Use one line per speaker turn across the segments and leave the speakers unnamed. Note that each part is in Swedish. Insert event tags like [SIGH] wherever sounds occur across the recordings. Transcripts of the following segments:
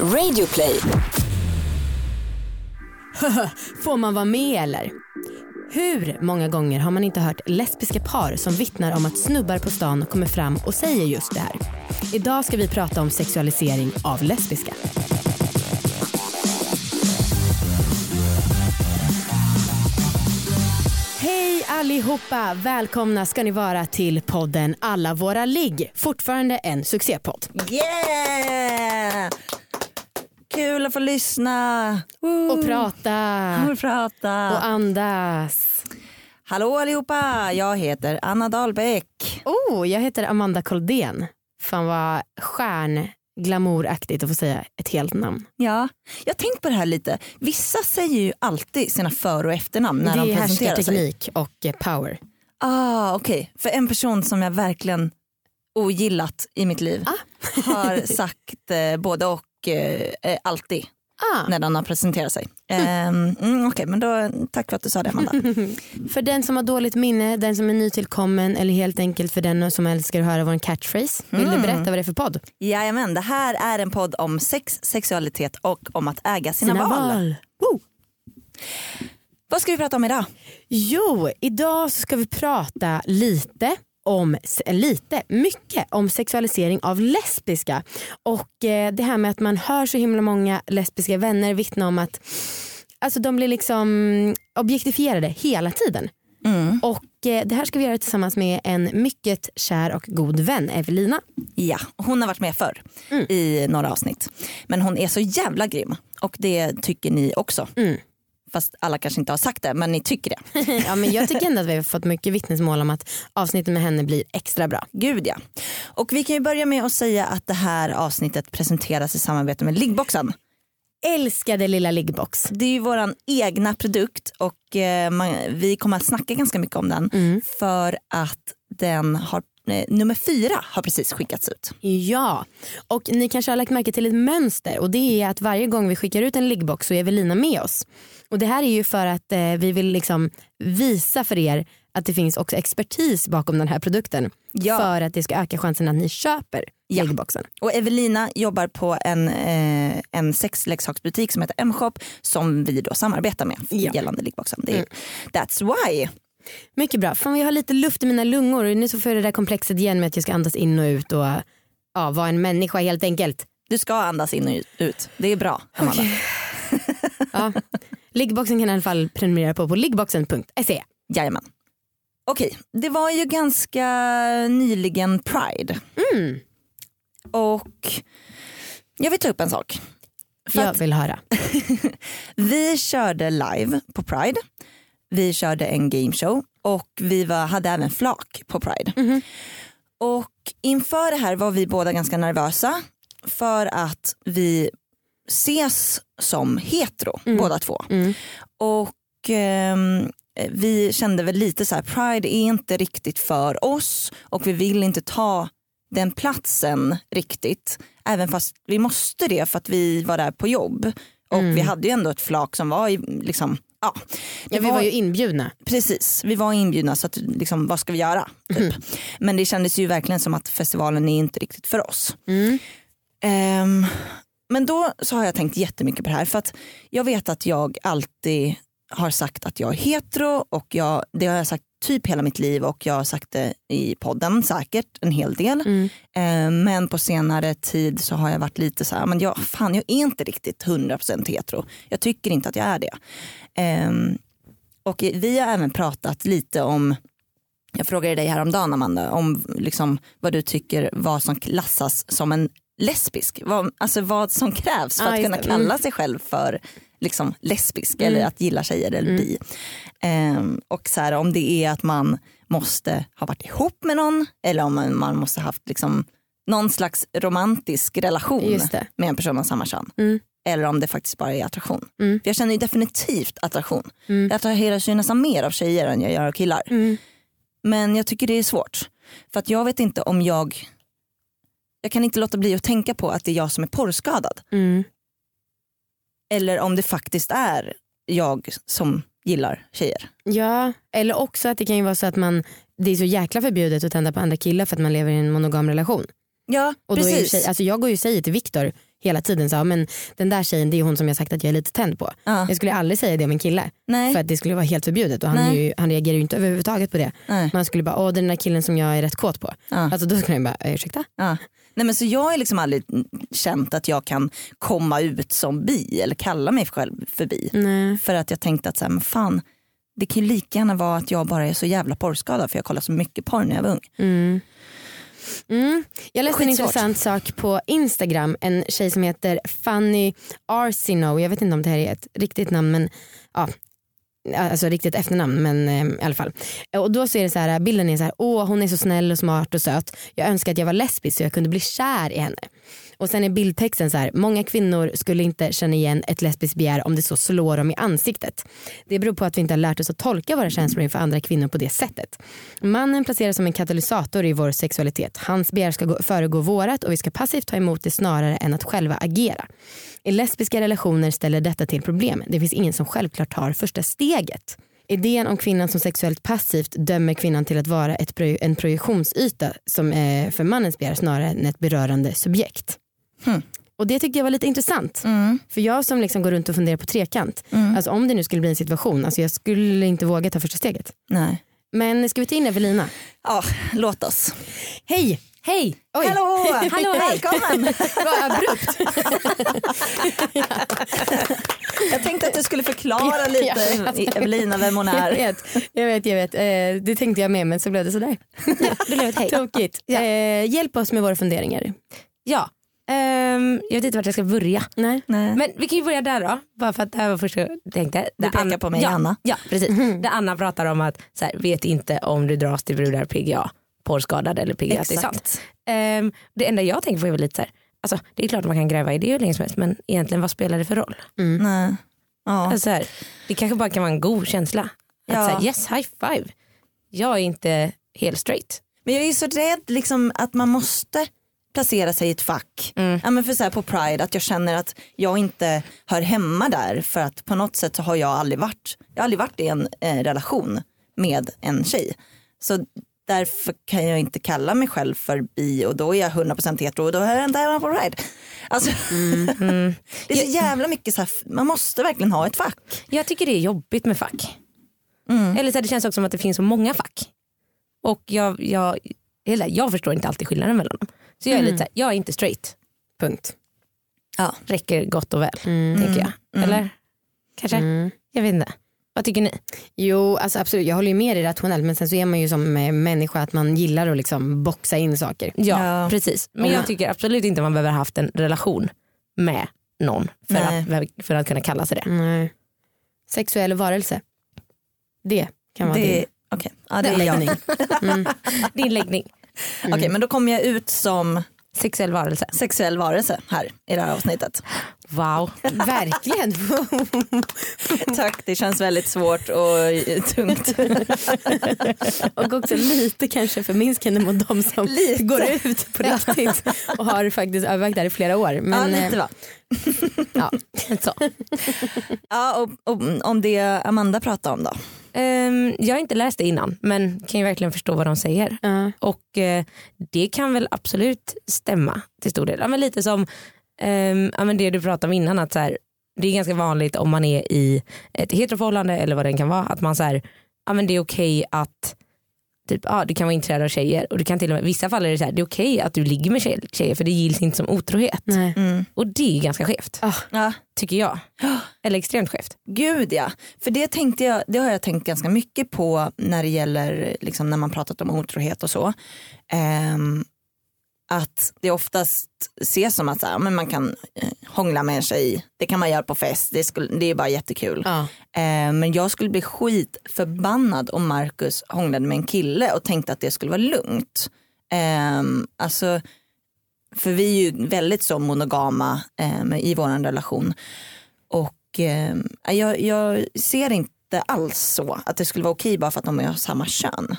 Radioplay. [LAUGHS]
Får man vara med eller? Hur många gånger har man inte hört lesbiska par som vittnar om att snubbar på stan kommer fram och säger just det här? Idag ska vi prata om sexualisering av lesbiska. Hej allihopa! Välkomna ska ni vara till podden Alla våra ligg. Fortfarande en succépodd.
Yeah! Kul att få lyssna.
Och prata
Och prata.
och andas.
Hallå allihopa, jag heter Anna Dahlbäck.
Oh, jag heter Amanda Koldén. Fan vad stjärnglamouraktigt att få säga ett helt namn.
Ja, jag tänkt på det här lite. Vissa säger ju alltid sina för och efternamn när
det
de
är
presenterar sig.
härskarteknik och eh, power.
Ah, Okej, för en person som jag verkligen ogillat i mitt liv
Ah.
har [LAUGHS] sagt eh, både och eh, eh, alltid
Ah,
när de har presenterat sig. [LAUGHS] Ehm, mm, Okej, men då tack för att du sa det Amanda. [LAUGHS]
för den som har dåligt minne, den som är nytillkommen eller helt enkelt för den som älskar att höra vår catchphrase. Vill
Mm.
du berätta vad det är för podd?
Jajamän, det här är en podd om sex, sexualitet och om att äga sina, val.
Woo.
Vad ska vi prata om idag?
Jo, idag ska vi prata lite om, lite, mycket om sexualisering av lesbiska. Och eh, det här med att man hör så himla många lesbiska vänner vittna om att alltså, de blir liksom objektifierade hela tiden.
Mm.
Och eh, det här ska vi göra tillsammans med en mycket kär och god vän, Evelina.
Ja, hon har varit med förr
Mm.
i några avsnitt. Men hon är så jävla grym och det tycker ni också.
Mm.
Fast alla kanske inte har sagt det men ni tycker det. [LAUGHS]
ja, men jag tycker ändå att vi har fått mycket vittnesmål om att avsnittet med henne blir extra bra.
Gud ja. Och vi kan ju börja med att säga att det här avsnittet presenteras i samarbete med Liggboxen.
Älskade lilla liggbox.
Det är ju våran egna produkt och eh, man, vi kommer att snacka ganska mycket om den
Mm.
för att den har, eh, nummer fyra har precis skickats ut.
Ja, och ni kanske har lagt märke till ett mönster och det är att varje gång vi skickar ut en liggbox så är Evelina med oss. Och det här är ju för att eh, vi vill liksom visa för er att det finns också expertis bakom den här produkten.
Ja.
För att det ska öka chansen att ni köper
Ja.
liggboxen.
Och Evelina jobbar på en, eh, en sexleksaksbutik som heter M-shop som vi då samarbetar med
Ja.
gällande liggboxen. Det är, That's why.
Mycket bra. Fan, jag har lite luft i mina lungor och nu så får jag det där komplexet igen med att jag ska andas in och ut och ja, vara en människa helt enkelt.
Du ska andas in och ut. Det är bra Amanda.
Ja. [LAUGHS] Liggboxen kan i alla fall prenumerera på på liggboxen.se.
Jajamän. Okej, det var ju ganska nyligen Pride.
Mm.
Och jag vill ta upp en sak. För
Jag vill höra. [LAUGHS]
vi körde live på Pride. Vi körde en gameshow och vi var, hade även flak på Pride.
Mhm.
Och inför det här var vi båda ganska nervösa för att vi ses som hetero båda två.
Mm.
Och ehm, vi kände väl lite så här, Pride är inte riktigt för oss och vi vill inte ta den platsen riktigt. Även fast vi måste det för att vi var där på jobb. Och
Mm.
vi hade ju ändå ett flak som var i, liksom, ja.
Ja, vi var ju inbjudna.
Precis, vi var inbjudna så att, liksom, vad ska vi göra? Typ. Men det kändes ju verkligen som att festivalen är inte riktigt för oss.
Mm.
Ehm, men då så har jag tänkt jättemycket på det här för att jag vet att jag alltid har sagt att jag är hetero och jag, det har jag sagt typ hela mitt liv och jag har sagt det i podden säkert en hel del.
Mm.
Ehm, men på senare tid så har jag varit lite så här, men jag, fan jag är inte riktigt 100% hetero. Jag tycker inte att jag är det. Ehm, och vi har även pratat lite om jag frågade dig häromdagen Amanda om liksom vad du tycker vad som klassas som en lesbisk. Vad, alltså vad som krävs för
Ja,
att kunna kalla
Mm.
sig själv för liksom lesbisk
Mm.
eller att gilla tjejer eller
Mm.
bi. Ehm, och så här, om det är att man måste ha varit ihop med någon eller om man, man måste haft liksom någon slags romantisk relation med en person av samma kön.
Mm.
Eller om det faktiskt bara är attraktion.
Mm.
För jag känner ju definitivt attraktion.
Mm.
Jag attraheras ju nästan mer av tjejer än jag gör av killar.
Mm.
Men jag tycker det är svårt. För att jag vet inte om jag jag kan inte låta bli att tänka på att det är jag som är porrskadad.
Mm.
Eller om det faktiskt är jag som gillar tjejer.
Ja, eller också att det kan ju vara så att man det är så jäkla förbjudet att tända på andra killar för att man lever i en monogam relation.
Ja
Och då är
precis.
tjej, alltså jag går ju och säger till Viktor hela tiden sa men den där tjejen det är hon som jag sagt att jag är lite tänd på.
Ja.
Jag skulle aldrig säga det om en kille
Nej.
för att det skulle vara helt förbjudet och han, är ju, han reagerar ju inte överhuvudtaget på det.
Nej.
Man skulle bara, åh den där killen som jag är rätt kåt på.
Ja.
Alltså då skulle jag bara, "Eh, ursäkta?
Ja. Nej, men så jag har liksom aldrig känt att jag kan komma ut som bi eller kalla mig själv för bi.
Nej.
För att jag tänkte att så här, men fan, det kan ju lika gärna vara att jag bara är så jävla porrskadad för jag kollade så mycket porr när jag var ung.
Mm. Mm. Jag läste en intressant sak på Instagram. En tjej som heter Fanny Arsino. Jag vet inte om det här är ett riktigt namn men ja, alltså riktigt efternamn men eh, i alla fall. Och då så är det så här, bilden är så här, åh hon är så snäll och smart och söt. Jag önskar att jag var lesbisk så jag kunde bli kär i henne. Och sen är bildtexten så här, många kvinnor skulle inte känna igen ett lesbiskt begär om det så slår dem i ansiktet. Det beror på att vi inte har lärt oss att tolka våra känslor inför andra kvinnor på det sättet. Mannen placeras som en katalysator i vår sexualitet. Hans begär ska gå, föregå vårat och vi ska passivt ta emot det snarare än att själva agera. I lesbiska relationer ställer detta till problem. Det finns ingen som självklart tar första steget. Idén om kvinnan som sexuellt passivt dömer kvinnan till att vara ett, en projektionsyta som är för mannens begär snarare än ett berörande subjekt.
Hmm.
Och det tyckte jag var lite intressant. För jag som liksom går runt och funderar på trekant, alltså om det nu skulle bli en situation, alltså jag skulle inte våga ta första steget.
Nej.
Men ska vi ta in Evelina?
Ja, låt oss.
Hej!
Hej!
Oj.
Hallå! [LAUGHS]
Hallå, hej.
Välkommen! [LAUGHS]
Vad abrupt. [LAUGHS]
Jag tänkte att du skulle förklara lite
Ja.
Evelina vem hon
Jag
är.
vet, jag vet. Jag vet. Eh, det tänkte jag med men så blev det sådär.
Det blev ett hej.
Tokigt.
Ja.
Eh, hjälp oss med våra funderingar.
Ja, ehm, jag vet inte vart jag ska börja.
Nej.
Nej.
Men vi kan ju börja där då. Bara för att det här var första jag tänkte.
Du pekar
Anna-
på mig,
ja,
Anna.
Ja precis. Där Anna pratar om att så här, vet inte om du dras till brudar PGA, porrskadad eller PGA. att Det, är sant.
Exakt.
Ehm, det enda jag tänker på är väl lite så här, alltså, det är klart man kan gräva i det hur länge som helst men egentligen vad spelar det för roll?
Nej. Ja.
Alltså, så här, det kanske bara kan vara en god känsla. Att
Ja.
så här, yes high five, jag är inte helt straight.
Men jag är så rädd liksom, att man måste placera sig i ett fack.
Mm.
Ja, men för så här, på Pride att jag känner att jag inte hör hemma där för att på något sätt så har jag aldrig varit, jag har aldrig varit i en eh, relation med en tjej. Så därför kan jag inte kalla mig själv för bi och då är jag 100% hetero och då är jag inte hemma på Pride. Alltså, [LAUGHS] det är så jävla mycket så här, man måste verkligen ha ett fack.
Jag tycker det är jobbigt med fack.
Mm.
Eller så här, det känns också som att det finns så många fack. Och jag, jag, eller, jag förstår inte alltid skillnaden mellan dem. Så jag är lite så här, jag är inte straight.
Punkt.
Ja.
Räcker gott och väl
Mm.
tänker jag. Eller? Kanske?
Mm.
Jag vet inte. Vad tycker ni?
Jo alltså absolut jag håller ju med dig rationellt men sen så är man ju som eh, människa att man gillar att liksom boxa in saker.
Ja,
Ja.
precis. Men
Ja.
jag tycker absolut inte man behöver ha haft en relation med någon för,
Nej.
att, för att kunna kalla sig det.
Nej. Sexuell varelse. Det kan vara
Det,
det.
okay. ja, det är jag.
läggning. [LAUGHS] Mm.
Din läggning.
Okej, men då kommer jag ut som
Sexuell varelse.
sexuell varelse här i det här avsnittet.
Wow.
Verkligen. [LAUGHS]
Tack, det känns väldigt svårt och tungt. [LAUGHS]
och också lite kanske förminskande mot de som
Lite.
går ut på riktigt och har faktiskt övervägt det här i flera år. Men,
ja, lite va. [LAUGHS]
ja.
Så.
Ja, och, och om det Amanda pratade om då?
Ehm, jag har inte läst det innan men kan ju verkligen förstå vad de säger.
Ja.
Och eh, det kan väl absolut stämma till stor del. Ja, men lite som ehm, ja, men det du pratade om innan att så här, det är ganska vanligt om man är i ett heteroförhållande eller vad det kan vara att man så här, ja, men det är okej att typ, ja, du kan vara intresserad av tjejer och du kan till och med, i vissa fall är det så här, det är okej att du ligger med tjejer, för det gills inte som otrohet.
Mm.
Och det är ganska skevt
Ah,
tycker jag. Eller extremt skevt.
gud ja. För det, tänkte jag, det har jag tänkt ganska mycket på när det gäller liksom, när man pratat om otrohet och så. Ehm, att det oftast ses som att så här, men man kan eh, hångla med en tjej, det kan man göra på fest, det, skulle, det är bara jättekul.
ja.
Eh, men jag skulle bli skitförbannad om Marcus hånglade med en kille och tänkte att det skulle vara lugnt. Eh, alltså, för vi är ju väldigt så monogama eh, i vår relation. Och eh, jag, jag ser inte alls så att det skulle vara okej bara för att de är av samma kön.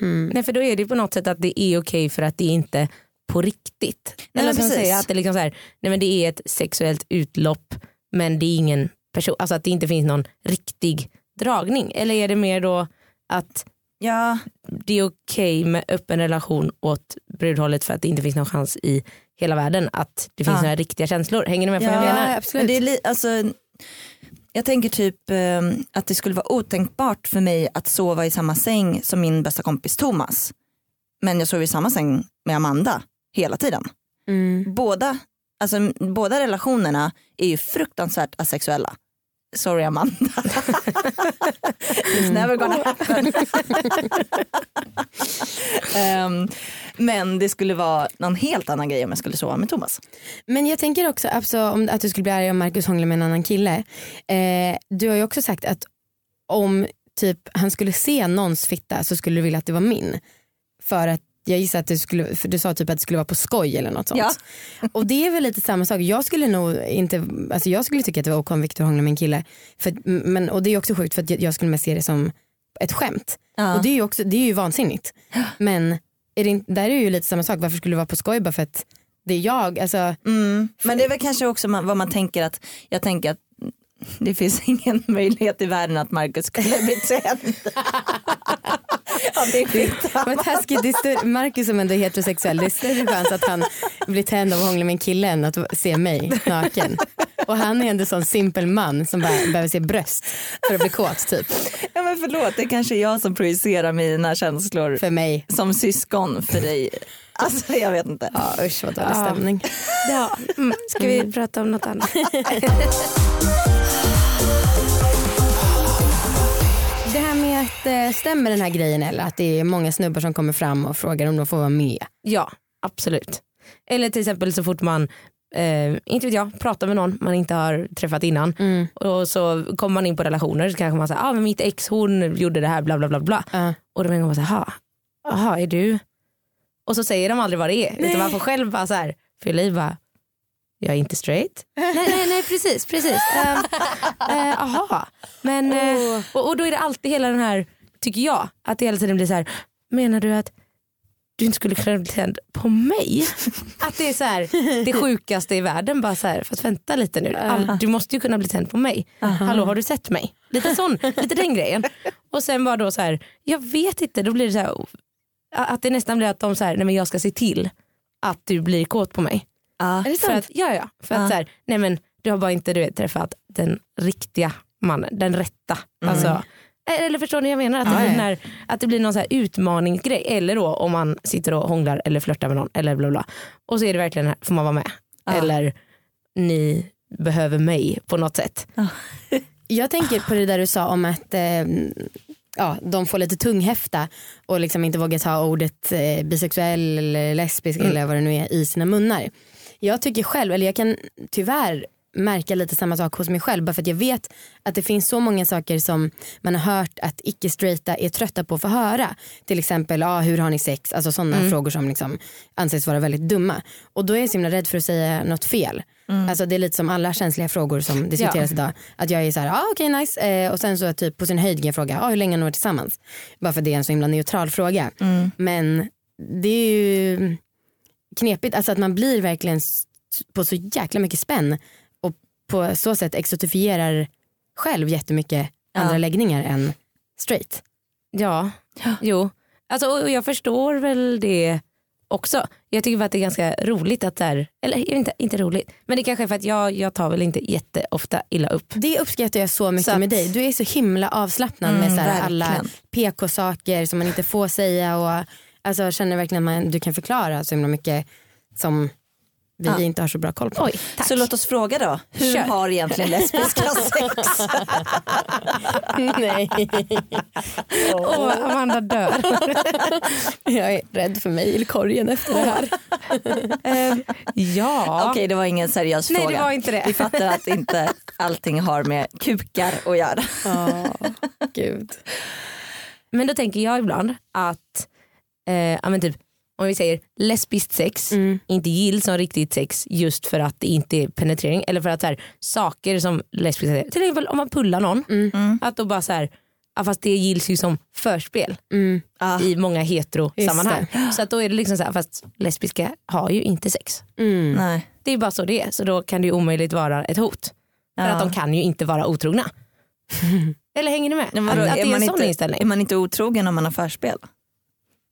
Mm.
Nej för då är det på något sätt att det är okej för att det är inte på riktigt.
Nej,
Eller som
precis.
säger att det, liksom så här, nej men det är ett sexuellt utlopp men det är ingen person, alltså att det inte finns någon riktig dragning. Eller är det mer då att
Ja,
det är okej med öppen relation åt brudhållet för att det inte finns någon chans i hela världen att det finns
Ja.
några riktiga känslor. Hänger ni med på vad jag
Ja,
menar?
absolut.
Men det är li- alltså, jag tänker typ eh, att det skulle vara otänkbart för mig att sova i samma säng som min bästa kompis Thomas. Men jag sover i samma säng med Amanda hela tiden.
Mm.
Båda, alltså, båda relationerna är ju fruktansvärt asexuella. Sorry Amanda. [LAUGHS] It's never gonna happen. Ehm, men det skulle vara någon helt annan grej om jag skulle sova med Thomas.
Men jag tänker också alltså, om att du skulle bli arg om Marcus hånglar med en annan kille. Eh, du har ju också sagt att om typ han skulle se någons fitta så skulle du vilja att det var min. För att jag gissar att det skulle, för du sa typ att det skulle vara på skoj eller något sånt.
Ja.
Och det är väl lite samma sak. Jag skulle nog inte, alltså jag skulle tycka att det var okej om Victor hånglar med en kille. För, men, och det är också sjukt för att jag, skulle mest se det som ett skämt.
Ja.
Och det är ju, också, det är ju vansinnigt. Men är det, där är det ju lite samma sak. Varför skulle det vara på skoj bara för att det är jag? Alltså,
Mm. Men det är väl kanske också man, vad man tänker att, jag tänker att det finns [LAUGHS] ingen möjlighet i världen att Marcus skulle bli tänd.
Men taskigt, det är större, Marcus som ändå är heterosexuell, det är större chans att han blir tänd av att hångla med en kille än att se mig naken. Och han är ändå en sån simpel man som bara behöver se bröst för att bli kåt typ.
Ja men förlåt, det är kanske är jag som projicerar mina känslor
För mig.
som syskon för dig. Alltså jag vet inte.
Ja usch vad dålig
Ja.
stämning.
Ja. Mm. Ska vi prata om något annat? [LAUGHS]
Det eh, stämmer den här grejen eller att det är många snubbar som kommer fram och frågar om de får vara med.
Ja, absolut. Eller till exempel så fort man, eh, inte vet jag, pratar med någon man inte har träffat innan
Mm.
och så kommer man in på relationer så kanske man säger, ah, men mitt ex hon gjorde det här bla bla bla bla.
Ja.
Och då tänker man så här, "Ha, jaha är du? Och så säger de aldrig vad det är utan man får själv bara så här, fylla i bara, jag är inte straight. nej, nej, nej precis, precis. [LAUGHS] Ehm, eh, Aha, men eh, och, och då är det alltid hela den här, tycker jag, att det hela tiden blir så här, menar du att du inte skulle kunna bli tänd på mig? [LAUGHS] Att det är så här, det sjukaste i världen. Bara så här, fast vänta lite nu. All, du måste ju kunna bli tänd på mig. Hallå har du sett mig? Lite sån, [LAUGHS] lite den grejen. Och sen bara då så här, jag vet inte, då blir det så här, att det nästan blir att de så här, nej men jag ska se till att du blir kåt på mig.
Ja.
Är det sant?
att, ja, ja, för
Ja.
att så här, nej men du har bara inte du vet, träffat den riktiga mannen, den rätta. Alltså, eller förstår ni vad jag menar? Att det, blir, här, att det blir någon så här utmaningsgrej. Eller då om man sitter och hånglar eller flörtar med någon eller bla bla. Och så är det verkligen här, får man vara med? Eller ni behöver mig på något sätt. [LAUGHS]
Jag tänker på det där du sa om att eh, ja, de får lite tunghäfta och liksom inte vågar ta ordet eh, bisexuell eller lesbisk eller vad det nu är i sina munnar. Jag tycker själv, eller jag kan tyvärr märka lite samma sak hos mig själv bara för att jag vet att det finns så många saker som man har hört att icke-straighta är trötta på att få höra. Till exempel, ah, hur har ni sex? Alltså sådana frågor som liksom anses vara väldigt dumma. Och då är jag så himla rädd för att säga något fel. Alltså det är lite som alla känsliga frågor som diskuteras idag. Att jag är så här, ah, okej nice. Eh, och sen så typ på sin höjd kan jag fråga, ah, hur länge har ni varit tillsammans? Bara för att det är en så himla neutral fråga. Men det är ju knepigt, alltså att man blir verkligen på så jäkla mycket spänn och på så sätt exotifierar själv jättemycket
Ja.
andra läggningar än straight.
Ja, jo. Alltså, och jag förstår väl det också. Jag tycker bara att det är ganska roligt att det är, eller inte, inte roligt, men det kanske är för att jag, jag tar väl inte jätteofta illa upp.
Det uppskattar jag så mycket
Så att-
med dig. Du är så himla avslappnad
Mm,
med så alla. PK-saker som man inte får säga och alltså, jag känner verkligen att man, du kan förklara så himla mycket som vi
Ja.
inte har så bra koll på.
Oj, tack.
Så låt oss fråga då, hur
Kör.
har egentligen lesbiska [LAUGHS] sex?
Nej,
Åh, Amanda dör. [LAUGHS]
jag är rädd för mejlkorgen efter det här.
Ehm, ja.
Okej det var ingen seriös
Nej
fråga.
det var inte det.
Vi fattar att inte allting har med kukar att göra.
Ja, gud.
Men då tänker jag ibland att eh, men typ, om vi säger lesbiskt sex
Mm.
inte gills som riktigt sex just för att det inte är penetrering eller för att så här, saker som lesbiska sex, till exempel om man pullar någon,
Mm.
att då bara så här, ja, fast det gills ju som förspel
Mm.
Ah,
i många hetero-sammanhang. Så att då är det liksom så här, fast lesbiska har ju inte sex.
Mm.
nej.
Det är bara så det är, så då kan det ju omöjligt vara ett hot. För
Ja.
att de kan ju inte vara otrogna. [LAUGHS] Eller hänger ni med?
Men
Att,
vadå,
att det är en
man
sån
inte,
inställning.
är man inte otrogen om man har förspel?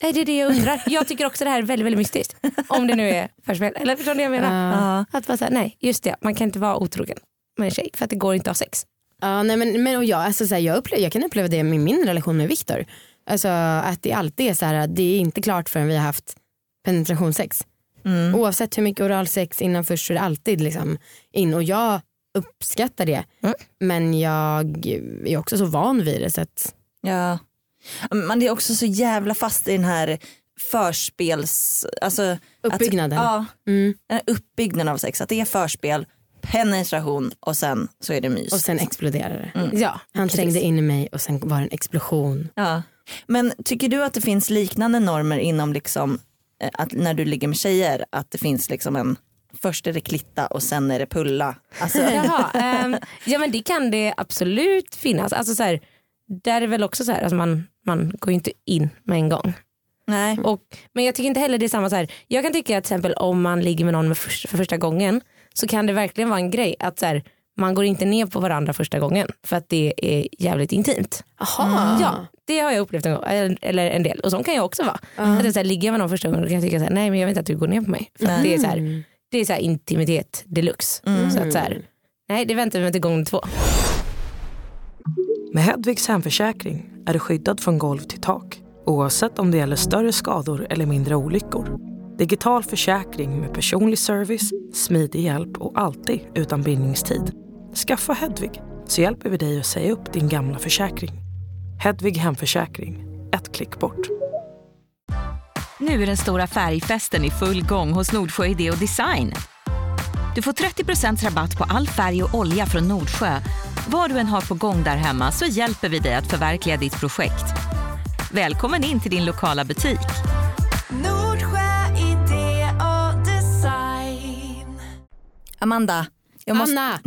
Nej, det är det jag undrar. Jag tycker också det här är väldigt, väldigt mystiskt. Om det nu är förspel. Eller förstår ni vad jag menar?
Ja.
Att bara säga, nej just det, man kan inte vara otrogen med en tjej för att det går inte att ha sex.
Ja, nej, men, men och jag, alltså, så här, jag, upplever, jag kan uppleva det med min relation med Viktor. Alltså, att det alltid är så här, att det är inte klart förrän vi har haft penetrationssex.
Mm.
Oavsett hur mycket oralsex innan först så är det alltid liksom in och jag uppskattar det.
Mm.
Men jag är också så van vid det så att
Ja. Man är också så jävla fast i den här förspels... Alltså,
Uppbyggnaden.
Att, ja,
mm.
uppbyggnaden av sex. Att det är förspel, penetration och sen så är det mys.
Och sen exploderar det.
Mm.
Ja,
Han trängde in i mig och sen var det en explosion.
Ja. Men tycker du att det finns liknande normer inom liksom, eh, att när du ligger med tjejer? Att det finns liksom en, först är det klitta och sen är det pulla. Alltså, [LAUGHS]
Jaha, ehm, ja men det kan det absolut finnas. Alltså så här, där är det väl också så här, alltså man, man går ju inte in med en gång.
nej.
Och, men jag tycker inte heller det är samma så här. Jag kan tycka att till exempel om man ligger med någon med för, för första gången så kan det verkligen vara en grej att så här, man går inte ner på varandra första gången för att det är jävligt intimt.
Jaha.
Ja, det har jag upplevt en gång, eller en del och så kan jag också vara. Att jag så här, ligger jag med någon första gången kan jag tycka så här, nej men jag vet inte att du går ner på mig. För att det är så här, det är så intimitet deluxe. Så att så nej det väntar vi till gång två.
Med Hedvigs hemförsäkring är du skyddad från golv till tak oavsett om det gäller större skador eller mindre olyckor. Digital försäkring med personlig service, smidig hjälp och alltid utan bindningstid. Skaffa Hedvig så hjälper vi dig att säga upp din gamla försäkring. Hedvig hemförsäkring, ett klick bort.
Nu är den stora färgfesten i full gång hos Nordsjö Idé och Design. Du får 30% rabatt på all färg och olja från Nordsjö. Vad du än har på gång där hemma så hjälper vi dig att förverkliga ditt projekt. Välkommen in till din lokala butik.
Nordsjö idé och design.
Amanda, jag måste,
Anna,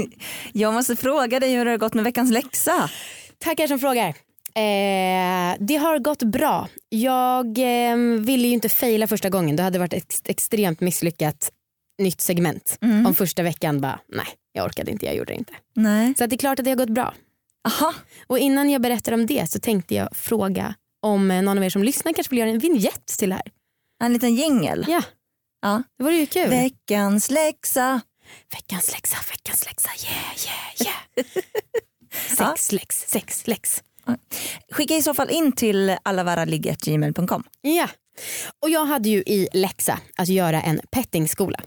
[LAUGHS]
jag måste fråga dig hur det har gått med veckans läxa.
tackar som frågar. Eh, det har gått bra. Jag eh, ville ju inte fejla första gången. Det hade varit ett ex- extremt misslyckat nytt segment. Om första veckan bara, nej jag orkade inte, jag gjorde det inte.
Nej.
Så att det är klart att det har gått bra.
Aha.
Och innan jag berättar om det så tänkte jag fråga om eh, någon av er som lyssnar kanske vill göra en vignett till det här.
En liten jingel.
Ja,
Ja.
det vore ju kul.
Veckans läxa.
veckans läxa, veckans läxa, yeah yeah [LAUGHS] yeah. sex läx, sex läx.
Skicka i så fall in till allavaraligg.gmail.com.
Ja. Och jag hade ju i läxa att göra en pettingskola.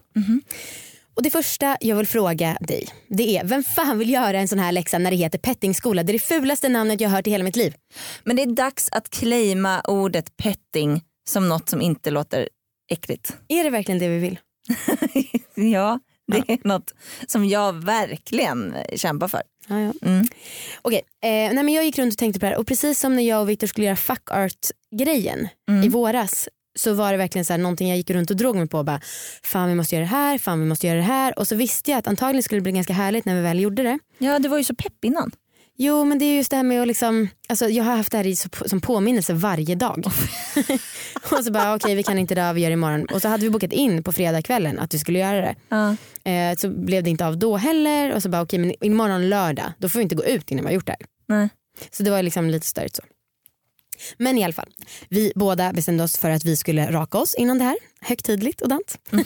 Och det första jag vill fråga dig det är vem fan vill göra en sån här läxa när det heter pettingskola? Det är det fulaste namnet jag hört i hela mitt liv.
Men det är dags att claima ordet petting som något som inte låter äckligt.
Är det verkligen det vi vill? [LAUGHS]
Ja, det är något som jag verkligen kämpar för.
Ja, ja.
Mm.
Okej, eh, nej men jag gick runt och tänkte på det här och precis som när jag och Viktor skulle göra fuck art grejen i våras så var det verkligen så här någonting jag gick runt och drog mig på. Bara, fan vi måste göra det här, fan vi måste göra det här. Och så visste jag att antagligen skulle det bli ganska härligt när vi väl gjorde det.
Ja, du var ju så pepp innan.
Jo men det är just det här med att liksom, alltså, jag har haft det här som påminnelse varje dag. [LAUGHS] och så bara okej vi kan inte idag, vi gör det imorgon. Och så hade vi bokat in på fredagskvällen att vi skulle göra det.
Ja.
Eh, så blev det inte av då heller och så bara okej men imorgon lördag då får vi inte gå ut innan vi har gjort det här.
Nej.
Så det var liksom lite störigt så. Men i alla fall, vi båda bestämde oss för att vi skulle raka oss innan det här. Högtidligt och dant. [LAUGHS]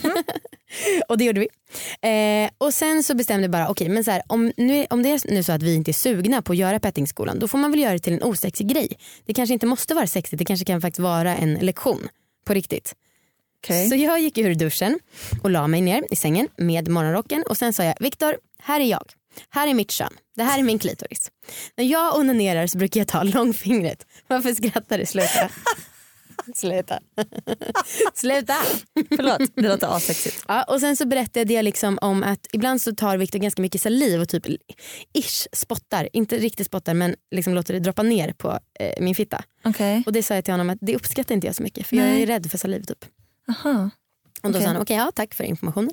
[LAUGHS] och det gjorde vi. Eh, och sen så bestämde vi bara, okej men så här, om, nu, om det är nu så att vi inte är sugna på att göra pettingskolan då får man väl göra det till en osexig grej. Det kanske inte måste vara sexigt, det kanske kan faktiskt vara en lektion på riktigt.
Okej.
Så jag gick ur duschen och la mig ner i sängen med morgonrocken och sen sa jag Viktor, här är jag. Här är mitt kön. Det här är min klitoris. När jag onanerar så brukar jag ta långfingret. Varför skrattar du? Sluta. [LAUGHS] Sluta. [LAUGHS] Sluta.
Förlåt, det låter asexigt.
Ja, och sen så berättade jag liksom om att ibland så tar Viktor ganska mycket saliv och typ ish spottar. Inte riktigt spottar men liksom låter det droppa ner på eh, min fitta.
Okej.
Och det sa jag till honom att det uppskattar inte jag så mycket för jag
Nej.
är rädd för saliv typ.
Aha.
Och då
Okej.
sa han okej ja, tack för informationen.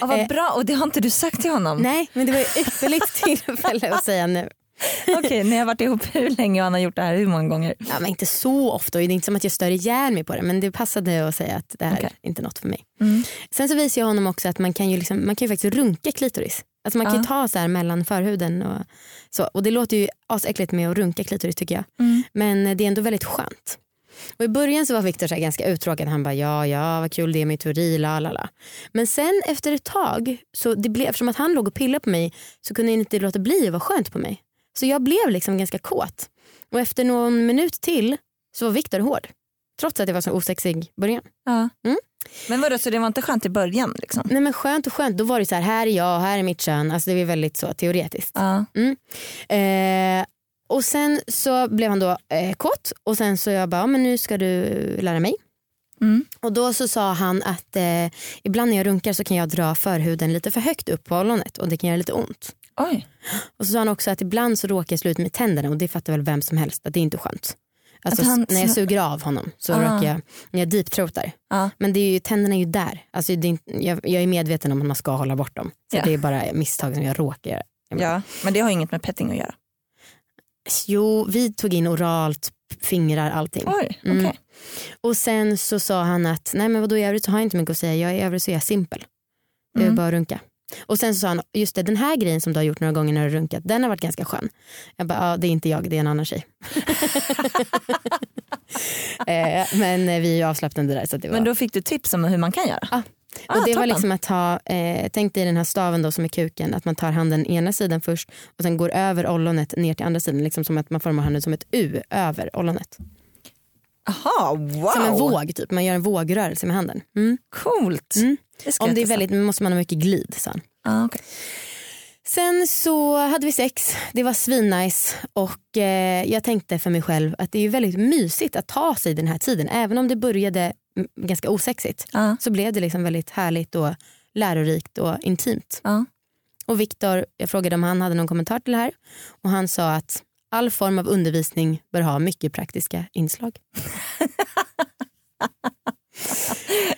Ja, vad
Eh,
bra, och det har inte du sagt till honom?
Nej men det var ett ypperligt [LAUGHS] tillfälle att säga nu. [LAUGHS]
Okej, ni har varit ihop hur länge och han har gjort det här hur många gånger?
Ja, men inte så ofta och det är inte som att jag stör ihjäl mig på det men det passade att säga att det här
Okej.
är inte något för mig.
Mm.
Sen så visar jag honom också att man kan ju, liksom, man kan ju faktiskt runka klitoris. Alltså man kan ju
Ja.
ta så här mellan förhuden och så. Och det låter ju asäckligt med att runka klitoris tycker jag.
Mm.
Men det är ändå väldigt skönt. Och i början så var Viktor så ganska uttråkad. Han bara ja ja vad kul det är med teori la la la. Men sen efter ett tag, så det blev, eftersom att han låg och pillade på mig så kunde jag inte låta bli att vara skönt på mig. Så jag blev liksom ganska kåt. Och efter någon minut till så var Viktor hård. Trots att jag var så osexig i början.
Ja.
Mm.
Men vadå, så det var inte skönt i början? Liksom?
Nej men skönt och skönt, då var det så här, här är jag, här är mitt kön. Alltså det var väldigt så teoretiskt.
Ja.
Eh, och sen så blev han då eh, kåt och sen så jag bara, men nu ska du lära mig.
Mm.
Och då så sa han att eh, ibland när jag runkar så kan jag dra förhuden lite för högt upp på ollonet och det kan göra lite ont.
Oj.
Och så sa han också att ibland så råkar jag slå ut med tänderna och det fattar väl vem som helst att det är inte skönt. Alltså
han
när jag suger av honom så
Ah.
råkar jag, när jag deepthroatar.
Ja.
Men det är ju, tänderna är ju där. Alltså är, jag, jag är medveten om att man ska hålla bort dem. Så
Ja.
det är bara misstag som jag råkar göra.
ja, men det har inget med petting att göra.
Jo, vi tog in oralt, fingrar, allting.
Oj, okej.
Mm. Och sen så sa han att nej men vadå i övrigt så har jag inte mycket att säga. Jag, I övrigt så är jag simpel. Jag vill
Mm.
bara runka. Och sen så sa han, just det den här grejen som du har gjort några gånger när du har runkat, den har varit ganska skön. Jag bara, ja det är inte jag, det är en annan tjej. [LAUGHS] eh, men vi är ju avslappnade där. Så det var...
Men då fick du tips om hur man kan göra?
Ja.
Ah,
och det var
toppen.
liksom att ta, eh, tänk dig den här staven då som är kuken, att man tar handen ena sidan först och sen går över ollonet ner till andra sidan. Liksom som att man formar handen som ett U över ollonet.
Aha, wow.
Som en våg typ, man gör en vågrörelse med handen. Mm.
Coolt.
Mm.
Det
Om det är väldigt, måste man ha mycket glid sa han.
Ah, okej.
Sen så hade vi sex, det var svinnice och eh, jag tänkte för mig själv att det är väldigt mysigt att ta sig den här tiden. Även om det började mm, ganska osexigt
Ja.
så blev det liksom väldigt härligt och lärorikt och intimt.
Ja.
Och Viktor, jag frågade om han hade någon kommentar till det här och han sa att all form av undervisning bör ha mycket praktiska inslag. [LAUGHS]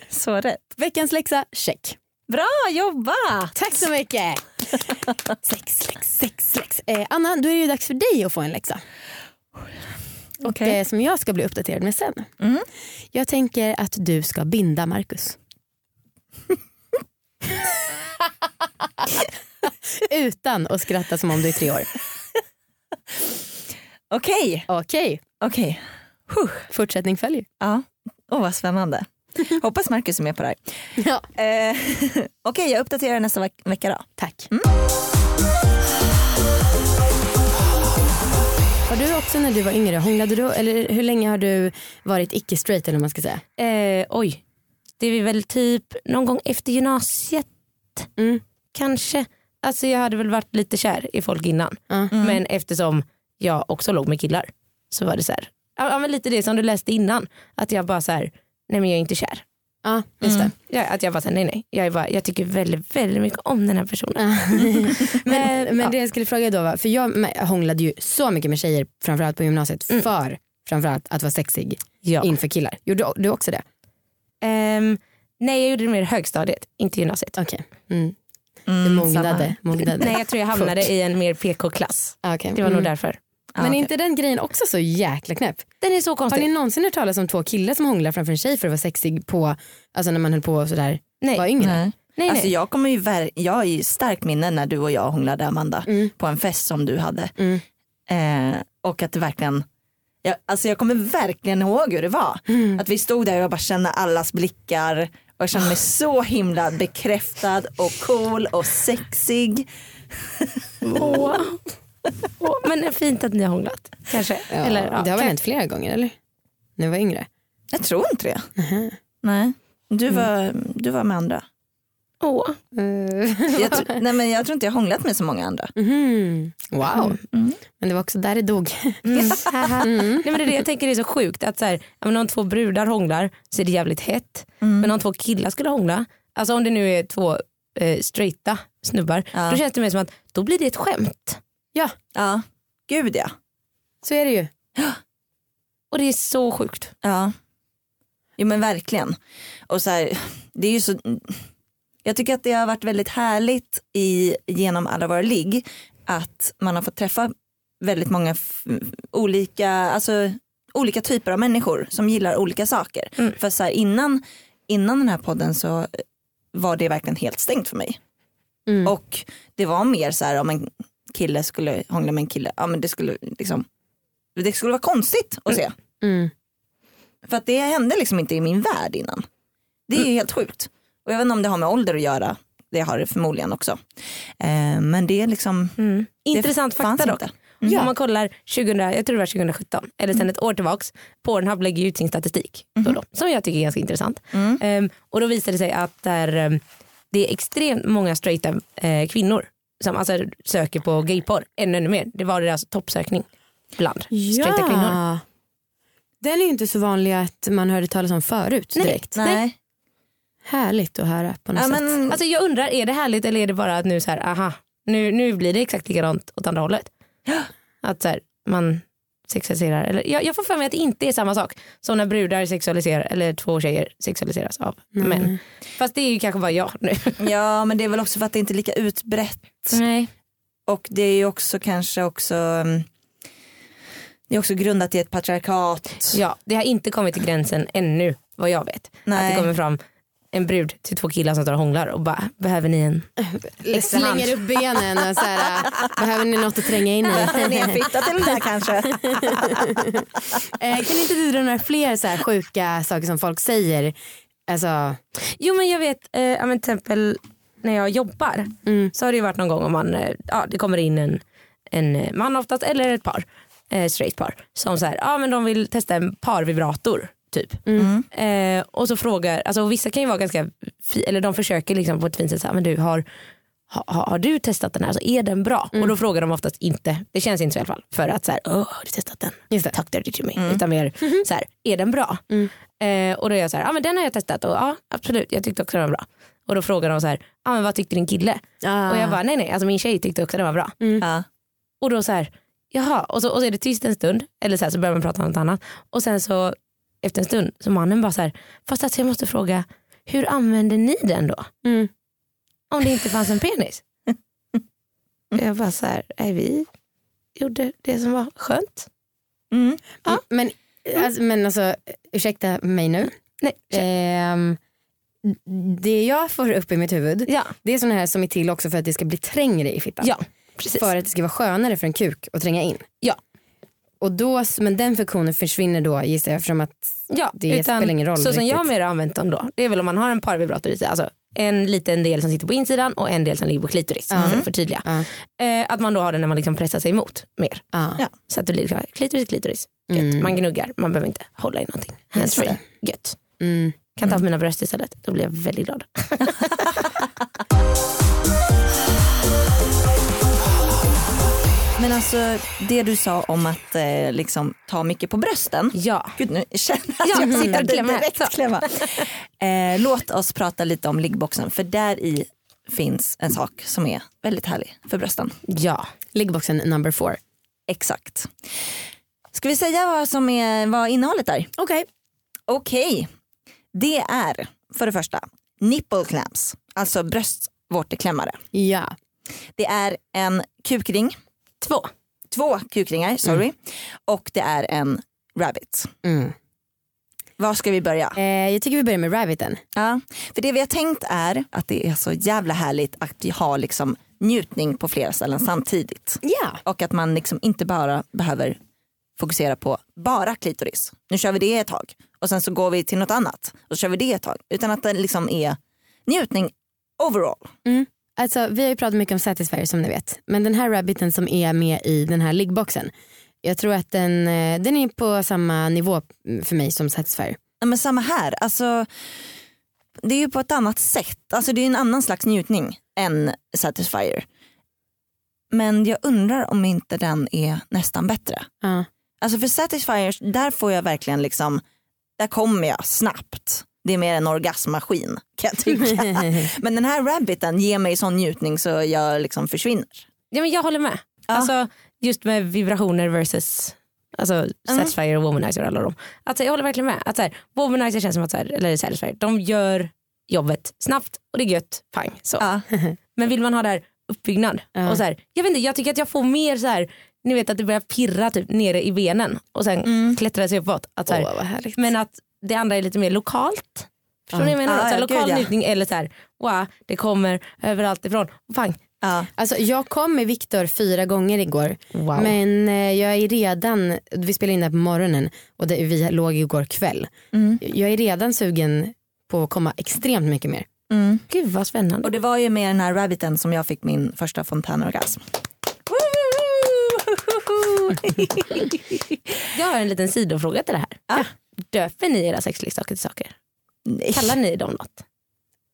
Så rätt.
Veckans läxa, check.
Bra jobbat!
Tack så mycket. [LAUGHS] sex, läx, sex, läx. Eh, Anna, då är det ju dags för dig att få en läxa. Och,
Okej.
eh, som jag ska bli uppdaterad med sen.
Mm.
Jag tänker att du ska binda Marcus. [LAUGHS] Utan att skratta som om du är tre år. [LAUGHS]
Okej,
Okej,
okej.
fortsättning följer.
Ja. Åh vad spännande. [LAUGHS] Hoppas Marcus är med på det här.
Ja,
Eh, [LAUGHS] Okej, jag uppdaterar nästa veck- vecka då.
tack. Har du också när du var yngre, hånglade du eller hur länge har du varit icke-straight eller vad man ska säga?
Eh, oj, det är väl typ någon gång efter gymnasiet
Mm.
kanske. Alltså jag hade väl varit lite kär i folk innan.
Ja.
Men eftersom jag också låg med killar så var det så här. Ja, men lite det som du läste innan. Att jag bara så här, nej men jag är inte kär.
Ja, just det.
Ja, att jag bara nej nej. Jag, bara, jag tycker väldigt, väldigt mycket om den här personen. [LAUGHS]
men [LAUGHS] men
ja.
det jag skulle fråga då var, för jag hånglade ju så mycket med tjejer framförallt på gymnasiet för framförallt att vara sexig
Ja.
inför killar. Gjorde du också det?
Ehm, nej jag gjorde det mer högstadiet, inte gymnasiet.
Okej. Mm. Du
Mm,
mognade.
samma.
mognade.
Nej jag tror jag hamnade i en mer PK-klass.
Ah, okej.
Det var nog
Mm.
därför.
Men
okej.
är inte den grejen också så jäkla knäpp?
Den är så
Har
konstig.
ni någonsin hört talas om två killar som hånglar framför en tjej för att vara sexig på, alltså när man höll på sådär,
Nej.
var yngre?
Nej.
Nej,
Alltså
nej.
jag, kommer ju ver- jag har ju starkt minne när du och jag hånglade Amanda
Mm.
på en fest som du hade.
Mm.
Eh, och att det verkligen, jag, alltså jag kommer verkligen ihåg hur det var.
Mm.
Att vi stod där och jag bara kände allas blickar och jag kände mig så himla bekräftad och cool och sexig.
Åh. [LAUGHS] Åh, men fint att ni har hånglat. Kanske.
Ja,
Eller, ja,
det har väl hänt flera gånger eller? När du var yngre?
Jag tror inte det. Nej, du var, du var med andra.
Åh. [LAUGHS]
Jag, tr- nej, men jag tror inte jag har hånglat med så många andra.
Mhm. Wow.
Mm.
Men det var också där det dog. [LAUGHS] [LAUGHS]
Nej, men det är det jag tänker är så sjukt. Att så här, om två brudar hånglar så är det jävligt hett. Men om två killar skulle hångla, alltså om det nu är två eh, straighta snubbar,
Ja.
då känns det mer som att då blir det ett skämt.
Ja,
Ja, gud ja.
så är det ju. [GASPS]
Och det är så sjukt.
Ja. Jo men verkligen. Och så här, det är ju så, jag tycker att det har varit väldigt härligt i, genom alla våra ligg att man har fått träffa väldigt många olika, alltså, olika typer av människor som gillar olika saker.
Mm.
För så här, innan, innan den här podden så var det verkligen helt stängt för mig.
Mm.
Och det var mer så här om en kille skulle hångla med en kille, ja men det skulle liksom det skulle vara konstigt att se.
Mm.
För att det hände liksom inte i min värld innan. Det är ju helt sjukt. Och jag vet inte om det har med ålder att göra. Det har det förmodligen också. Eh, men det är liksom.
Mm. Intressant
fanns
fakta dock.
inte.
Om man kollar 2000, jag tror det var 2017 eller sen ett år tillbaks. Pornhub lägger ut sin statistik då och då, som jag tycker är ganska intressant. Ehm, och då visar det sig att där, ehm, det är extremt många straighta eh, kvinnor som alltså söker på gayporr ännu, ännu mer. Det var deras toppsökning bland straighta kvinnor.
Den är ju inte så vanlig att man hörde talas om förut
Nej.
direkt.
Nej.
Härligt att höra på något
Ja,
sätt.
men,
Alltså jag undrar, är det härligt eller är det bara att nu så här, aha, nu, nu blir det exakt likadant åt andra hållet? Att så här, man sexualiserar, eller jag, jag får för mig att det inte är samma sak som när brudar sexualiserar, eller två tjejer sexualiseras av män. Fast det är ju kanske bara jag nu. [LAUGHS]
ja men det är väl också för att det inte är lika utbrett.
Nej.
Och det är ju också kanske också mm, det är också grundat i ett patriarkat.
Ja, det har inte kommit till gränsen ännu vad jag vet. Att
Nej.
det kommer fram en brud till två killar som står och hånglar och bara, behöver ni en extra hand?
Slänger upp benen och så här, [LAUGHS] behöver ni något att tränga in i? [LAUGHS]
En fitta till den där [LAUGHS] kanske?
Eh, kan inte du dra några fler så här sjuka saker som folk säger? Alltså,
Jo men jag vet, eh, men till exempel när jag jobbar så har det ju varit någon gång om man, eh, ja, det kommer in en, en eh, man oftast eller ett par, eh, straight par som så här, ja men de vill testa en parvibrator typ. Eh, och så frågar, alltså vissa kan ju vara ganska, fi, eller de försöker liksom på ett fint sätt säga, men du har har, har du testat den här? Alltså, är den bra? Och då frågar de oftast inte. Det känns inte så i alla fall. För att så här, har du testat den?
Just det.
Dirty to me. Utan mer så här, är den bra? Eh, och då är jag så här, ja men den har jag testat och ja absolut jag tyckte också den var bra. Och då frågar de så här, ja men vad tyckte din kille?
ah,
Och jag bara nej nej, alltså min tjej tyckte också den var bra.
Ja.
Och då så här, jaha, och så, och så är det tyst en stund, eller så, här, så börjar man prata om något annat. Och sen så efter en stund så mannen bara så här, fast alltså jag måste fråga, hur använder ni den då?
Mm.
Om det inte fanns en penis? [LAUGHS] Jag bara så här, nej vi gjorde det som var skönt.
Mm.
Ja, men, alltså, men alltså, ursäkta mig nu.
Nej,
Ehm, det jag får upp i mitt huvud
ja,
det är såna här som är till också för att det ska bli trängre i fittan.
ja, precis.
För att det ska vara skönare för en kuk att tränga in.
Ja.
Och då, men den funktionen försvinner då gissar jag eftersom att
Ja,
Det
utan
spelar ingen roll
Så som
riktigt.
jag mer har använt dem då, det är väl om man har en parvibrator i sig, alltså en liten del som sitter på insidan och en del som ligger på klitoris för att förtydliga.
Ja.
Eh, att man då har den när man liksom pressar sig emot mer.
ja.
Ja.
Så att det blir liksom klitoris, klitoris.
Mm.
Man gnuggar, man behöver inte hålla i någonting. Handsfree, gött.
Mm.
Kan ta på mina bröst istället, då blir jag väldigt glad. [LAUGHS]
Men alltså det du sa om att eh, liksom, ta mycket på brösten.
Ja,
Gud nu känner jag
Ja,
att jag sitter direkt
Så.
klämma. Eh, låt oss prata lite om liggboxen för där i finns en sak som är väldigt härlig för brösten.
ja.
Liggboxen number four.
Exakt. Ska vi säga vad som är vad innehållet är?
Okej.
Okej, det är för det första nipple clamps, alltså bröstvårteklämmare.
Ja.
Det är en kukring,
Två.
två kukringar, sorry, och det är en rabbit.
Mm.
Var ska vi börja?
Eh, jag tycker vi börjar med rabbiten.
Ja, för det vi har tänkt är att det är så jävla härligt att vi har liksom njutning på flera ställen samtidigt.
Ja.
Och att man liksom inte bara behöver fokusera på bara klitoris. Nu kör vi det ett tag och sen så går vi till något annat och så kör vi det ett tag. Utan att det liksom är njutning overall.
Alltså, vi har ju pratat mycket om Satisfyer som ni vet. Men den här rabbiten som är med i den här liggboxen. Jag tror att den, eh, den är på samma nivå för mig som Satisfyer.
Ja, men samma här, alltså, det är ju på ett annat sätt. Alltså, det är en annan slags njutning än Satisfyer. Men jag undrar om inte den är nästan bättre.
Ja.
Alltså för Satisfyers, där får jag verkligen liksom, där kommer jag snabbt. Det är mer en orgasmmaskin kan jag tycka. [LAUGHS] Men den här rabbiten ger mig sån njutning så jag liksom försvinner.
ja men jag håller med.
Ja.
Alltså, just med vibrationer versus alltså, Satisfyer och Womanizer alla dem. Alltså, jag håller verkligen med. Att, så här, womanizer känns som att, så här, eller Satisfyer, de gör jobbet snabbt och det är gött, pang. Så.
Ja. [LAUGHS]
Men vill man ha där uppbyggnad
Ja.
och så här, jag vet inte, jag tycker att jag får mer så här, ni vet att det börjar pirra typ nere i benen och sen
Mm.
klättrar sig uppåt. Att, så här,
härligt.
men att det andra är lite mer lokalt. Förstår ni vad jag menar? Här,
ja,
lokal
gud, ja.
njutning eller så här, wow, det kommer överallt ifrån. Pang,
Ja.
Alltså, jag kom med Viktor fyra gånger igår.
Wow.
Men eh, jag är redan, vi spelade in det här på morgonen och det, vi låg igår kväll.
Mm.
Jag är redan sugen på att komma extremt mycket mer.
Mm.
Gud vad spännande.
Och det var ju med den här rabbiten som jag fick min första fontänorgasm. [LAUGHS]
Jag har en liten sidofråga till det här.
Ja.
Döper ni era sexleksaker till saker?
Nej.
Kallar ni dem något?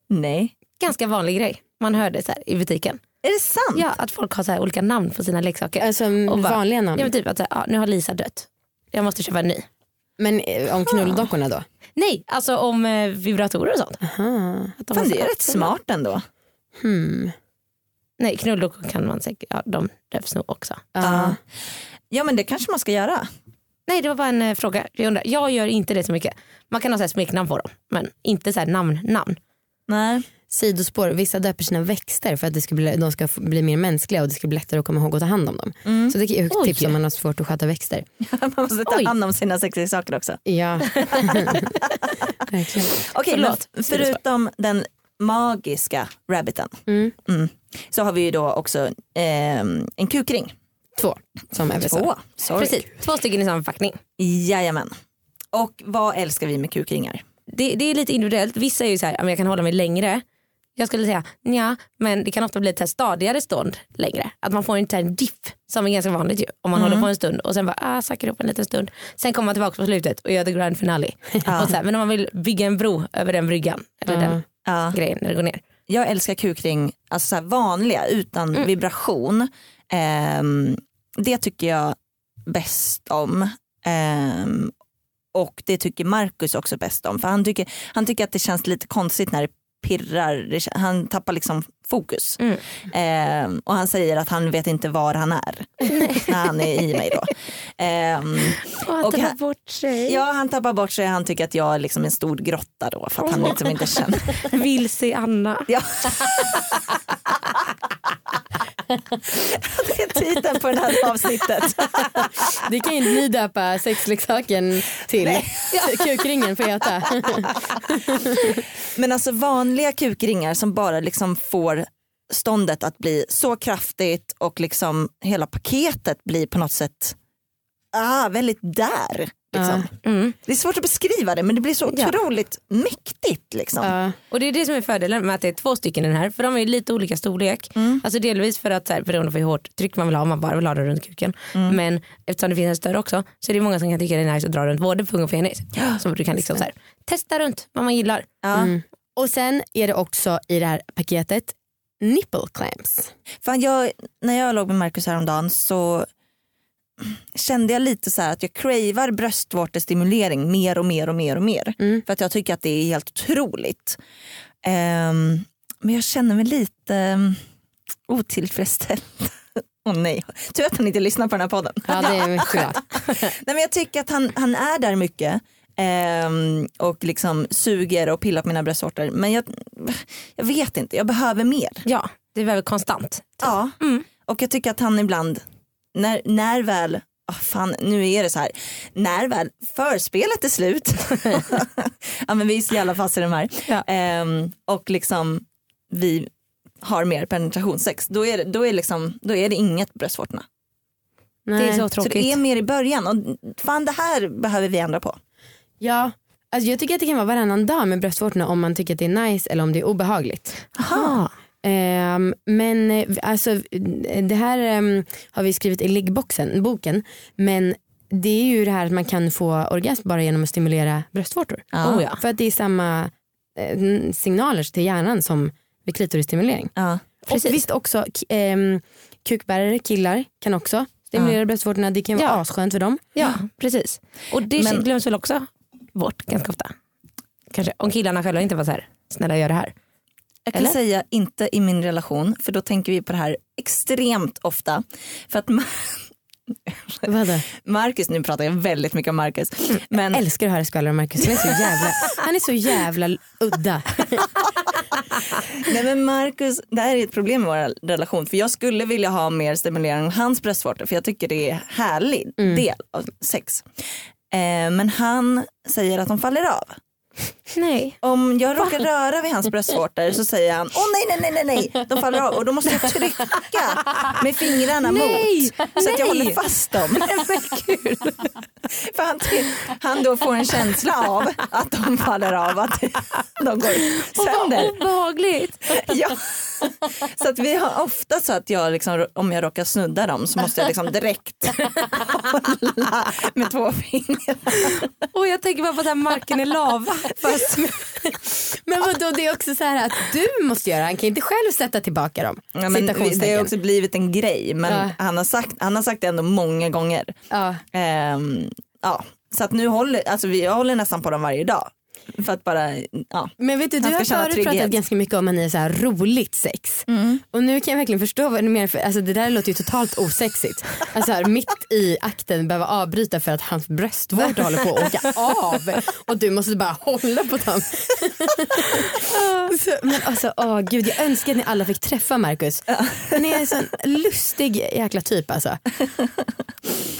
Nej.
Ganska vanlig grej. Man hör det så i butiken.
Är det sant?
Ja, att folk har så olika namn på sina leksaker.
Alltså
Och bara-
vanliga namn.
Ja, men typ att så här, ja, nu har Lisa dött. Jag måste köpa en ny.
Men eh, om knulldockorna då?
Nej, alltså om eh, vibratorer och sånt.
Aha.
Att de
Fan, det är rätt smart ändå.
Hmm.
Nej, knulldockor kan man säkert, ja de döps nog också.
Ja.
Ja men det kanske man ska göra.
Nej det var bara en eh, fråga. Jag, undrar, jag gör inte det så mycket. Man kan ha så här smeknamn på dem men inte så här namn. namn.
Nej.
Sidospår, vissa döper sina växter för att det ska bli, de ska få- bli mer mänskliga och det ska bli lättare att komma ihåg att ta hand om dem. Så det är ett
Oj.
tips om man har svårt att sköta växter. [LAUGHS]
Man måste ta
Oj.
hand om sina sexiga saker också.
Ja, [LAUGHS] verkligen.
Okej, men
Förlåt.
förutom den magiska rabbiten
Mm.
mm, så har vi ju då också ehm, en kukring.
Två som.
Två. Sorry.
Precis, två stycken i samma förpackning.
Jajamän. Och vad älskar vi med kukringar?
Det, det är lite individuellt. Vissa är ju så här, ja, jag kan hålla mig längre. Jag skulle säga ja, men det kan ofta bli ett stadigare stånd längre. Att man får en, så här diff som är ganska vanligt ju. Om man håller på en stund och sen bara ah, sackar upp en liten stund. Sen kommer man tillbaka på slutet och gör the grand finale. Och så här, men om man vill bygga en bro över den bryggan eller den
Ja.
grejen när det går ner.
Jag älskar kukring, alltså så vanliga utan vibration. Ehm, det tycker jag bäst om. Ehm, och det tycker Marcus också bäst om. För han tycker, han tycker att det känns lite konstigt när det pirrar. Han tappar liksom fokus.
Mm.
Ehm, och han säger att han vet inte var han är när han är i mig då. Ehm,
Och
Och
att
här-
ta bort sig.
ja han tappar bort sig, han tycker att jag är liksom en stor grotta då för att han liksom inte känner.
Vill se Anna.
Ja. [LAUGHS] det är titeln på det här avsnittet.
Det kan ju ni döpa sexleksaken till. Kukringen får heta.
Men alltså vanliga kukringar som bara liksom får ståndet att bli så kraftigt och liksom hela paketet blir på något sätt ah, väldigt där. Liksom.
Mm.
Det är svårt att beskriva det men det blir så
Ja.
otroligt mäktigt. Liksom.
Ja.
Och det är det som är fördelen med att det är två stycken i den här. För de är lite olika storlek.
Mm.
Alltså delvis för att så här, beroende på hur hårt tryck man vill ha om man bara vill ha den runt kuken.
Mm.
Men eftersom det finns en större också så är det många som kan tycka det är nice att dra runt både pung och penis. Så du kan liksom så här, testa runt vad man gillar.
Ja.
Mm. Och sen är det också i det här paketet nipple clamps.
Fan, jag, när jag låg med Marcus häromdagen så kände jag lite så här att jag cravar bröstvårtestimulering mer och mer och mer och mer.
Mm.
För att jag tycker att det är helt otroligt. Ehm, men jag känner mig lite um, otillfredsställd. [LAUGHS] Åh nej, tur att han inte lyssnar på den här podden.
Ja det är mycket. [LAUGHS]
Nej, men jag tycker att han, han är där mycket ehm, och liksom suger och pillar på mina bröstvårtor. Men jag, jag vet inte, jag behöver mer.
Ja, det är väldigt konstant.
Ja,
Mm.
och jag tycker att han ibland, när, när väl, ah, fan nu är det så här, när väl förspelet är slut, [LAUGHS] ja men vi är så jävla fast i de här,
Ja.
Ehm, och liksom vi har mer penetrationssex, då är det, då är liksom, då är det inget bröstvårtorna.
Det är
Nej.
så
Så
tråkigt.
det är mer i början och fan det här behöver vi ändra på.
Ja, alltså jag tycker att det kan vara varannan dag med bröstvårtorna om man tycker att det är nice eller om det är obehagligt.
Aha.
Ehm, men eh, alltså, eh, det här ehm, har vi skrivit i liggboxen, boken. Men det är ju det här att man kan få orgasm bara genom att stimulera bröstvårtor.
Ja.
Oh, ja.
För att det är samma eh, signaler till hjärnan som vid klitorisstimulering.
Ja.
Och visst också ehm, kukbärare, killar kan också stimulera bröstvårtorna. Det kan vara
Ja.
asskönt för dem.
Ja, precis. Och det
Men-
glöms väl också bort ganska ofta. Kanske om killarna själva inte var så här, snälla gör det här.
Jag kan
Eller?
säga inte i min relation för då tänker vi på det här extremt ofta. För att? [LAUGHS] Marcus, nu pratar jag väldigt mycket om Marcus. Men
Jag älskar att höra skvallra om Marcus. Han är så [LAUGHS] jävla, han är så jävla udda.
Nej men Marcus, det här är ett problem i vår relation för jag skulle vilja ha mer stimulering av hans bröstvårtor för jag tycker det är härlig del av sex. Eh, men han säger att de faller av.
Nej.
Om jag råkar röra vid hans bröstvårtor så säger han åh nej nej nej nej nej de faller av och då måste jag trycka med fingrarna
Nej,
mot så att jag
nej.
håller fast dem. [LAUGHS] För han, han då får en känsla av att de faller av, att de går sönder.
Obehagligt.
Ja. Så att vi har ofta så att jag liksom, om jag råkar snudda dem så måste jag liksom direkt hålla med två fingrar.
Och jag tänker bara på att marken är lava. Fast
Men vadå det är också så här att du måste göra, han kan inte själv sätta tillbaka dem.
Ja, men det har också blivit en grej men
Ja.
han, har sagt, han har sagt det ändå många gånger.
Ja.
Ehm, ja. Så att nu håller, alltså vi, jag håller nästan på dem varje dag. För att bara, ja.
Men vet du, du har
känna
förut
trygghet.
pratat ganska mycket om att ni är så här roligt sex. Och nu kan jag verkligen förstå vad du menar. För, alltså, det där låter ju totalt osexigt. Alltså, här, mitt i akten behöva avbryta för att hans bröstvårtor håller på att åka av. Och du måste bara hålla på dem. så, men alltså, åh, gud, jag önskar att ni alla fick träffa Marcus. Han är en sån lustig jäkla typ alltså.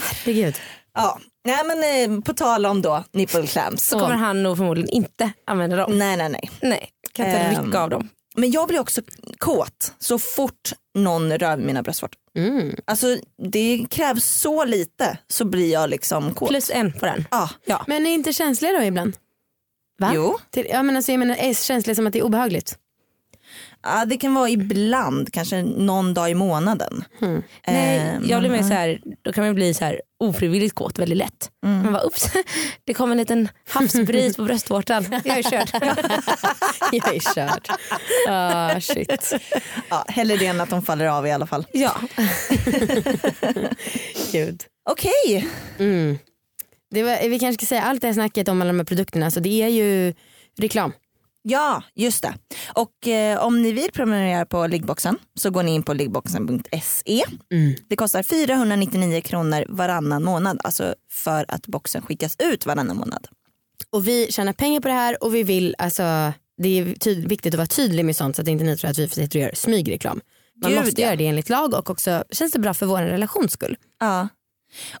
Herregud.
ja. Nej men eh, på tal om då nipple clamps.
så kommer han nog förmodligen inte använda dem.
Nej nej nej.
Nej, kan inte
Ehm.
rycka av dem.
Men jag blir också kåt så fort någon rör vid mina bröstvårtor.
Mm.
Alltså det krävs så lite så blir jag liksom kåt.
Plus en på den.
Ja.
Ja.
Men är inte känsliga då ibland?
Va?
Jo,
Till, ja, men alltså, jag menar, är känsliga som att det är obehagligt?
ja, det kan vara ibland, kanske någon dag i månaden.
Nej,
Ehm,
jag blir mer så här, då kan man bli så här ofrivilligt kåt väldigt lätt. Man bara ups, [LAUGHS] det kom en liten havsbris på bröstvårtan. [LAUGHS] Jag är körd. [LAUGHS]
Jag är körd. Ah, shit.
Ja, hellre det än att de faller av i alla fall.
ja.
Gud.
Okej,
Mm. Det var, vi kanske ska säga allt det här snacket om alla de här produkterna, så det är ju reklam.
Ja just det. Och eh, om ni vill prenumerera på liggboxen så går ni in på liggboxen.se.
Mm.
Det kostar 499 kronor varannan månad, alltså för att boxen skickas ut varannan månad.
Och vi tjänar pengar på det här och vi vill, alltså, det är viktigt att vara tydlig med sånt så att inte ni tror att vi sitter och gör smygreklam. Man
Gud,
måste
ja.
göra det enligt lag och också känns det bra för vår relations skull.
Ja.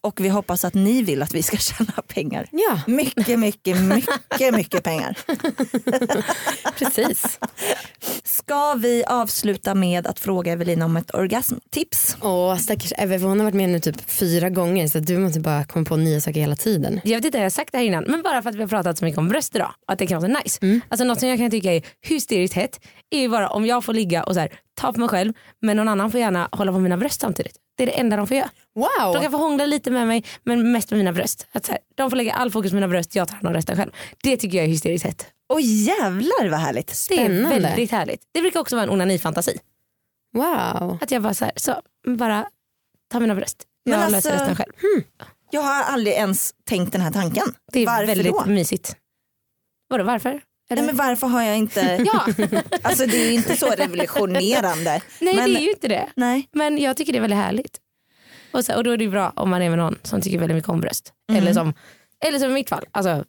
Och vi hoppas att ni vill att vi ska [LAUGHS] tjäna pengar.
Ja,
Mycket, mycket, mycket, mycket pengar. [LAUGHS]
precis.
Ska vi avsluta med att fråga Evelina om ett orgasmtips?
Åh stackars Eve, för hon har varit med nu typ fyra gånger så du måste bara komma på nya saker hela tiden.
Jag vet inte, jag har sagt det här innan, men bara för att vi har pratat så mycket om bröst idag att det kan vara så nice.
Mm.
Alltså något som jag kan tycka är hysteriskt hett är ju bara om jag får ligga och så här, ta på mig själv men någon annan får gärna hålla på mina bröst samtidigt. Det är det enda de får göra.
Wow!
De kan få hångla lite med mig men mest med mina bröst. Att så här, de får lägga all fokus på mina bröst, jag tar hand om resten själv. Det tycker jag är hysteriskt hett.
Oj jävlar vad härligt.
Det är
Spännande.
väldigt härligt. Det brukar också vara en onanifantasi.
Wow.
Att jag bara så här, så bara ta mina bröst. Jag
Men
löser
alltså-
resten själv.
Jag har aldrig ens tänkt den här tanken.
Det är
varför
väldigt
då?
mysigt. Vadå varför? Eller?
Nej, men varför har jag inte... [LAUGHS]
Ja,
Alltså det är ju inte så [LAUGHS] revolutionerande.
nej
men,
det är ju inte det.
Nej.
Men jag tycker det är väldigt härligt. Och, så, och då är det bra om man är med någon som tycker väldigt mycket om bröst. Eller, som, eller som i mitt fall. Alltså,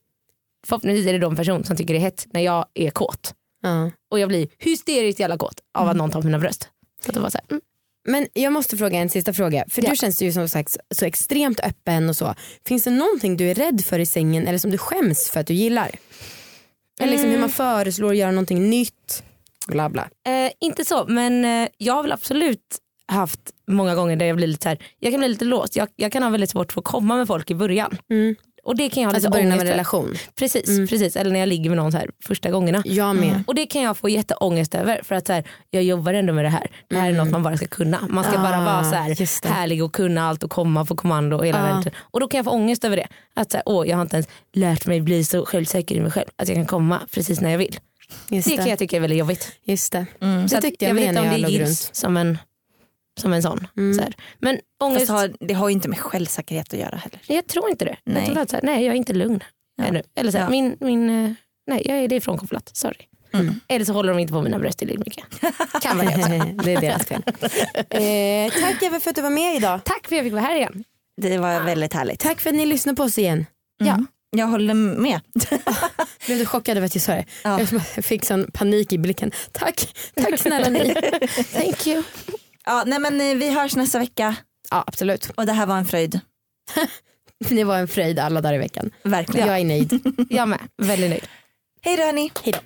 förhoppningsvis är det då en person som tycker det är hett när jag är kåt.
Ja.
Och jag blir hysteriskt jävla kåt av att någon tar mina bröst. Så att det var så här, mm.
Men jag måste fråga en sista fråga. För
Ja.
du känns ju som sagt så extremt öppen och så. Finns det någonting du är rädd för i sängen eller som du skäms för att du gillar? Eller liksom hur man föreslår att göra någonting nytt. Bla bla.
Eh, inte så, men eh, jag har väl absolut haft många gånger där jag blir lite här, jag kan bli lite låst. Jag, jag kan ha väldigt svårt för att komma med folk i början.
Mm.
Och det kan jag ha
Alltså av
ångest
en relation.
Precis,
Mm.
precis, eller när jag ligger med någon så här första gångerna.
Jag med.
Och det kan jag få jätteångest över för att så här, jag jobbar ändå med det här. Det här är något man bara ska kunna. Man ska bara
Ah,
vara så här, härlig och kunna allt och komma på kommando och hela
Ah.
den. Och då kan jag få ångest över det. Att så här, åh, jag har inte ens lärt mig bli så självsäker i mig själv. Att jag kan komma precis när jag vill.
Just
Det kan jag tycka är väldigt jobbigt.
Just det.
Mm.
Så
Det tyckte jag
vet
med
inte om
jag
det gills som en, som en sån.
Mm.
Så här. Men ångest,
har, det har ju inte med självsäkerhet att göra heller.
jag tror inte det.
Nej.
Jag tror att här, nej jag är inte lugn ännu. Eller så här,
Ja.
min, min, eh, nej jag är det är frånkopplat, sorry.
Mm.
Eller så håller de inte på mina bröst tillräckligt mycket. [LAUGHS] Kan vara det
det är deras fel. [LAUGHS] eh, tack Eva för att du var med idag.
Tack för att jag fick vara här igen.
Det var väldigt härligt.
Tack för att ni lyssnade på oss igen.
Mm. Jag håller med. [LAUGHS]
Blev du chockad över att jag sa det?
Ja.
Jag fick sån panik i blicken. Tack, tack snälla ni.
Thank you.
Ja, nej men eh, vi hörs nästa vecka
Ja absolut.
och det här var en fröjd. [LAUGHS]
Det var en fröjd alla dagar i veckan.
Verkligen.
Jag är nöjd. [LAUGHS]
Jag med, väldigt nöjd.
Hej då hörni.
Hej då.